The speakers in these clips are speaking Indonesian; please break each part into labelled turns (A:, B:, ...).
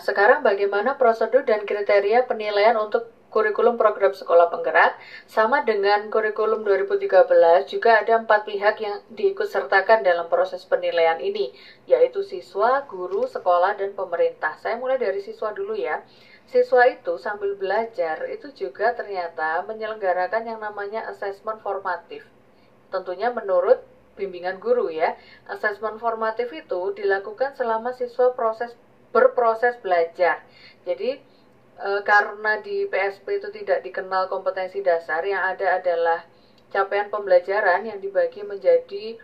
A: Sekarang bagaimana prosedur dan kriteria penilaian untuk kurikulum program sekolah penggerak sama dengan kurikulum 2013 juga ada empat pihak yang diikutsertakan dalam proses penilaian ini yaitu siswa, guru, sekolah, dan pemerintah. Saya mulai dari siswa dulu ya. Siswa itu sambil belajar itu juga ternyata menyelenggarakan yang namanya asesmen formatif. Tentunya menurut bimbingan guru ya. Asesmen formatif itu dilakukan selama siswa proses berproses belajar. Jadi e, karena di PSP itu tidak dikenal kompetensi dasar, yang ada adalah capaian pembelajaran yang dibagi menjadi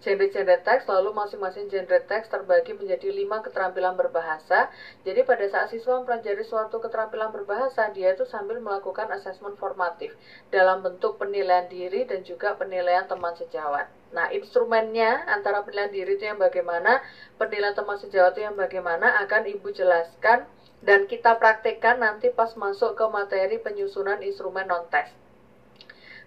A: genre-genre teks, lalu masing-masing genre teks terbagi menjadi lima keterampilan berbahasa. Jadi pada saat siswa mempelajari suatu keterampilan berbahasa, dia itu sambil melakukan asesmen formatif dalam bentuk penilaian diri dan juga penilaian teman sejawat. Nah, instrumennya antara penilaian diri itu yang bagaimana, penilaian teman sejawat itu yang bagaimana akan Ibu jelaskan dan kita praktekkan nanti pas masuk ke materi penyusunan instrumen non-test.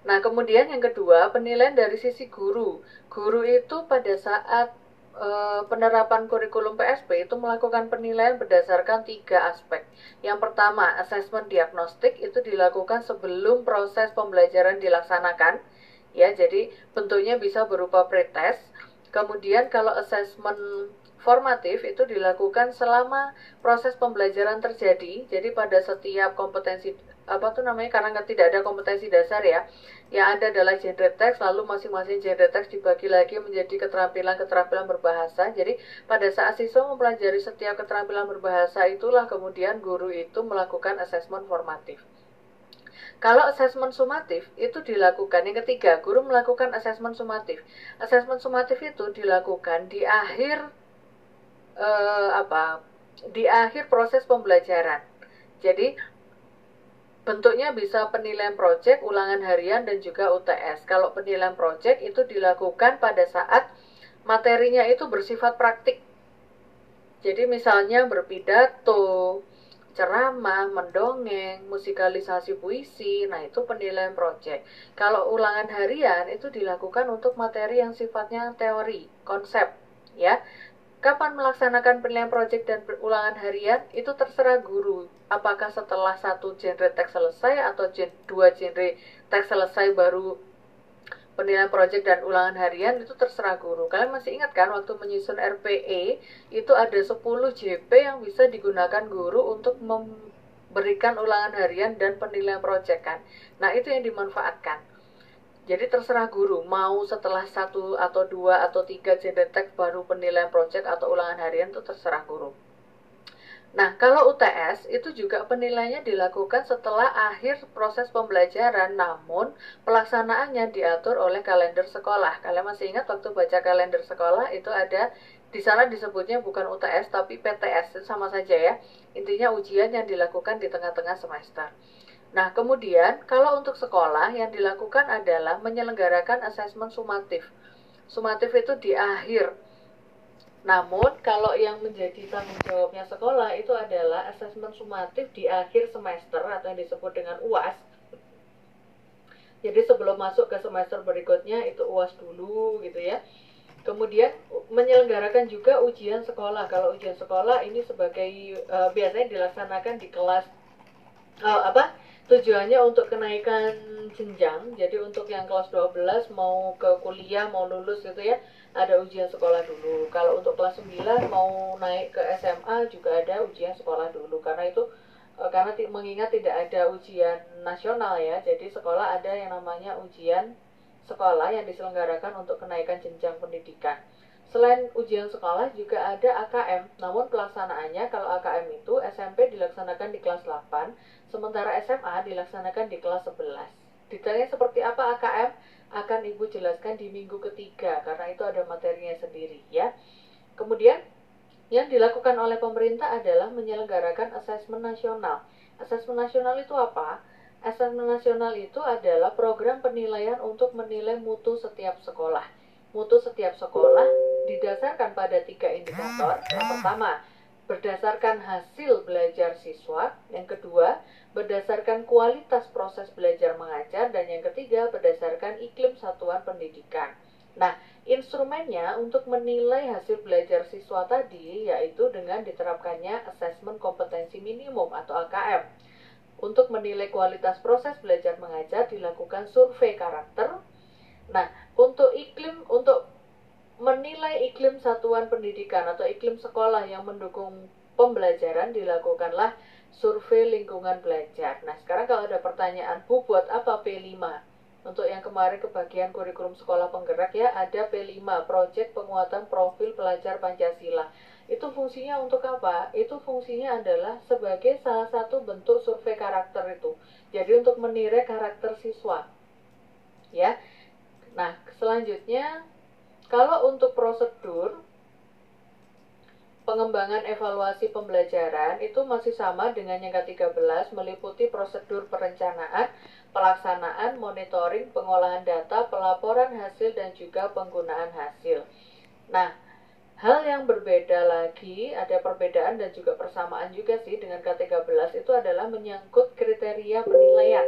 A: Nah, kemudian yang kedua, penilaian dari sisi guru. Guru itu pada saat e, penerapan kurikulum PSP itu melakukan penilaian berdasarkan tiga aspek. Yang pertama, asesmen diagnostik itu dilakukan sebelum proses pembelajaran dilaksanakan. Ya, jadi bentuknya bisa berupa pretest. Kemudian kalau asesmen formatif itu dilakukan selama proses pembelajaran terjadi. Jadi pada setiap kompetensi apa tuh namanya karena tidak ada kompetensi dasar ya. Yang ada adalah genre teks lalu masing-masing genre teks dibagi lagi menjadi keterampilan-keterampilan berbahasa. Jadi pada saat siswa mempelajari setiap keterampilan berbahasa itulah kemudian guru itu melakukan asesmen formatif. Kalau asesmen sumatif itu dilakukan yang ketiga, guru melakukan asesmen sumatif. Asesmen sumatif itu dilakukan di akhir uh, apa di akhir proses pembelajaran. Jadi bentuknya bisa penilaian proyek, ulangan harian dan juga UTS. Kalau penilaian proyek itu dilakukan pada saat materinya itu bersifat praktik. Jadi misalnya berpidato, ceramah, mendongeng, musikalisasi puisi, nah itu penilaian proyek. Kalau ulangan harian itu dilakukan untuk materi yang sifatnya teori, konsep, ya. Kapan melaksanakan penilaian proyek dan ulangan harian itu terserah guru. Apakah setelah satu genre teks selesai atau dua genre teks selesai baru penilaian proyek dan ulangan harian itu terserah guru. Kalian masih ingat kan waktu menyusun RPE itu ada 10 JP yang bisa digunakan guru untuk memberikan ulangan harian dan penilaian proyek kan. Nah, itu yang dimanfaatkan. Jadi terserah guru mau setelah satu atau dua atau tiga teks baru penilaian proyek atau ulangan harian itu terserah guru. Nah, kalau UTS itu juga penilaiannya dilakukan setelah akhir proses pembelajaran, namun pelaksanaannya diatur oleh kalender sekolah. Kalian masih ingat waktu baca kalender sekolah itu ada di sana disebutnya bukan UTS tapi PTS sama saja ya. Intinya ujian yang dilakukan di tengah-tengah semester. Nah, kemudian kalau untuk sekolah yang dilakukan adalah menyelenggarakan asesmen sumatif. Sumatif itu di akhir. Namun, kalau yang menjadi tanggung jawabnya sekolah itu adalah asesmen sumatif di akhir semester atau yang disebut dengan UAS. Jadi sebelum masuk ke semester berikutnya itu UAS dulu gitu ya. Kemudian menyelenggarakan juga ujian sekolah. Kalau ujian sekolah ini sebagai uh, biasanya dilaksanakan di kelas uh, apa? tujuannya untuk kenaikan jenjang jadi untuk yang kelas 12 mau ke kuliah mau lulus gitu ya ada ujian sekolah dulu. Kalau untuk kelas 9 mau naik ke SMA juga ada ujian sekolah dulu. Karena itu eh, karena mengingat tidak ada ujian nasional ya jadi sekolah ada yang namanya ujian sekolah yang diselenggarakan untuk kenaikan jenjang pendidikan. Selain ujian sekolah juga ada AKM, namun pelaksanaannya kalau AKM itu SMP dilaksanakan di kelas 8, sementara SMA dilaksanakan di kelas 11. Detailnya seperti apa AKM akan Ibu jelaskan di minggu ketiga karena itu ada materinya sendiri ya. Kemudian yang dilakukan oleh pemerintah adalah menyelenggarakan asesmen nasional. Asesmen nasional itu apa? Asesmen nasional itu adalah program penilaian untuk menilai mutu setiap sekolah mutu setiap sekolah didasarkan pada tiga indikator. Yang pertama, berdasarkan hasil belajar siswa. Yang kedua, berdasarkan kualitas proses belajar mengajar. Dan yang ketiga, berdasarkan iklim satuan pendidikan. Nah, instrumennya untuk menilai hasil belajar siswa tadi yaitu dengan diterapkannya asesmen kompetensi minimum atau AKM. Untuk menilai kualitas proses belajar mengajar dilakukan survei karakter. Nah, untuk iklim untuk menilai iklim satuan pendidikan atau iklim sekolah yang mendukung pembelajaran dilakukanlah survei lingkungan belajar. Nah, sekarang kalau ada pertanyaan, Bu, buat apa P5? Untuk yang kemarin kebagian kurikulum sekolah penggerak ya, ada P5, Proyek Penguatan Profil Pelajar Pancasila. Itu fungsinya untuk apa? Itu fungsinya adalah sebagai salah satu bentuk survei karakter itu. Jadi untuk menilai karakter siswa. Ya. Nah, selanjutnya kalau untuk prosedur pengembangan evaluasi pembelajaran itu masih sama dengan yang ke-13 meliputi prosedur perencanaan, pelaksanaan, monitoring, pengolahan data, pelaporan hasil dan juga penggunaan hasil. Nah, hal yang berbeda lagi, ada perbedaan dan juga persamaan juga sih dengan K13 itu adalah menyangkut kriteria penilaian.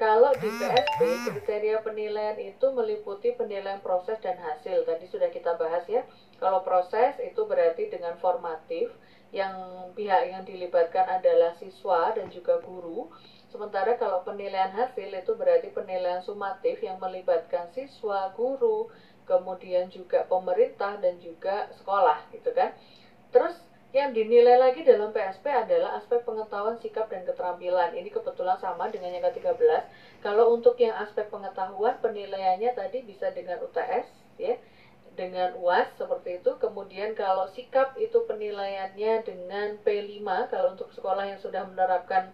A: Kalau di PSP, kriteria penilaian itu meliputi penilaian proses dan hasil. Tadi sudah kita bahas ya. Kalau proses itu berarti dengan formatif, yang pihak yang dilibatkan adalah siswa dan juga guru. Sementara kalau penilaian hasil itu berarti penilaian sumatif yang melibatkan siswa, guru, kemudian juga pemerintah dan juga sekolah gitu kan. Terus yang dinilai lagi dalam PSP adalah aspek pengetahuan, sikap, dan keterampilan. Ini kebetulan sama dengan yang ke-13. Kalau untuk yang aspek pengetahuan, penilaiannya tadi bisa dengan UTS, ya, dengan UAS seperti itu. Kemudian kalau sikap itu penilaiannya dengan P5, kalau untuk sekolah yang sudah menerapkan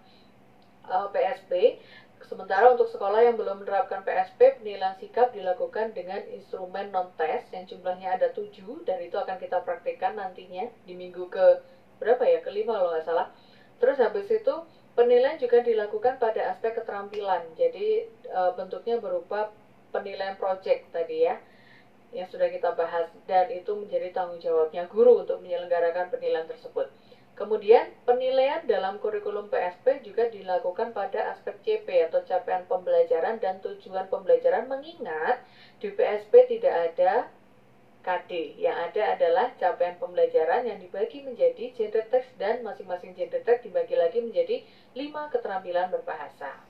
A: PSP. Sementara untuk sekolah yang belum menerapkan PSP, penilaian sikap dilakukan dengan instrumen non-test yang jumlahnya ada 7 dan itu akan kita praktekkan nantinya di minggu ke berapa ya? Kelima kalau nggak salah. Terus habis itu penilaian juga dilakukan pada aspek keterampilan. Jadi e, bentuknya berupa penilaian project tadi ya yang sudah kita bahas dan itu menjadi tanggung jawabnya guru untuk menyelenggarakan penilaian tersebut. Kemudian penilaian dalam kurikulum PSP juga dilakukan pada aspek CP atau capaian pembelajaran dan tujuan pembelajaran mengingat di PSP tidak ada KD. Yang ada adalah capaian pembelajaran yang dibagi menjadi gender text dan masing-masing gender text dibagi lagi menjadi lima keterampilan berbahasa.